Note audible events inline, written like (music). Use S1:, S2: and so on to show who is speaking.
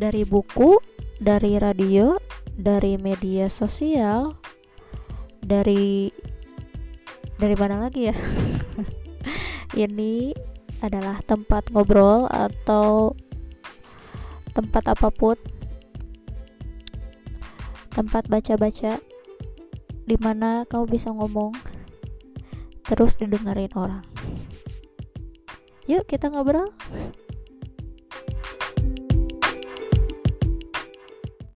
S1: dari buku dari radio dari media sosial dari dari mana lagi ya? (laughs) Ini adalah tempat ngobrol atau tempat apa pun. Tempat baca-baca di mana kamu bisa ngomong terus didengarin orang. Yuk kita ngobrol.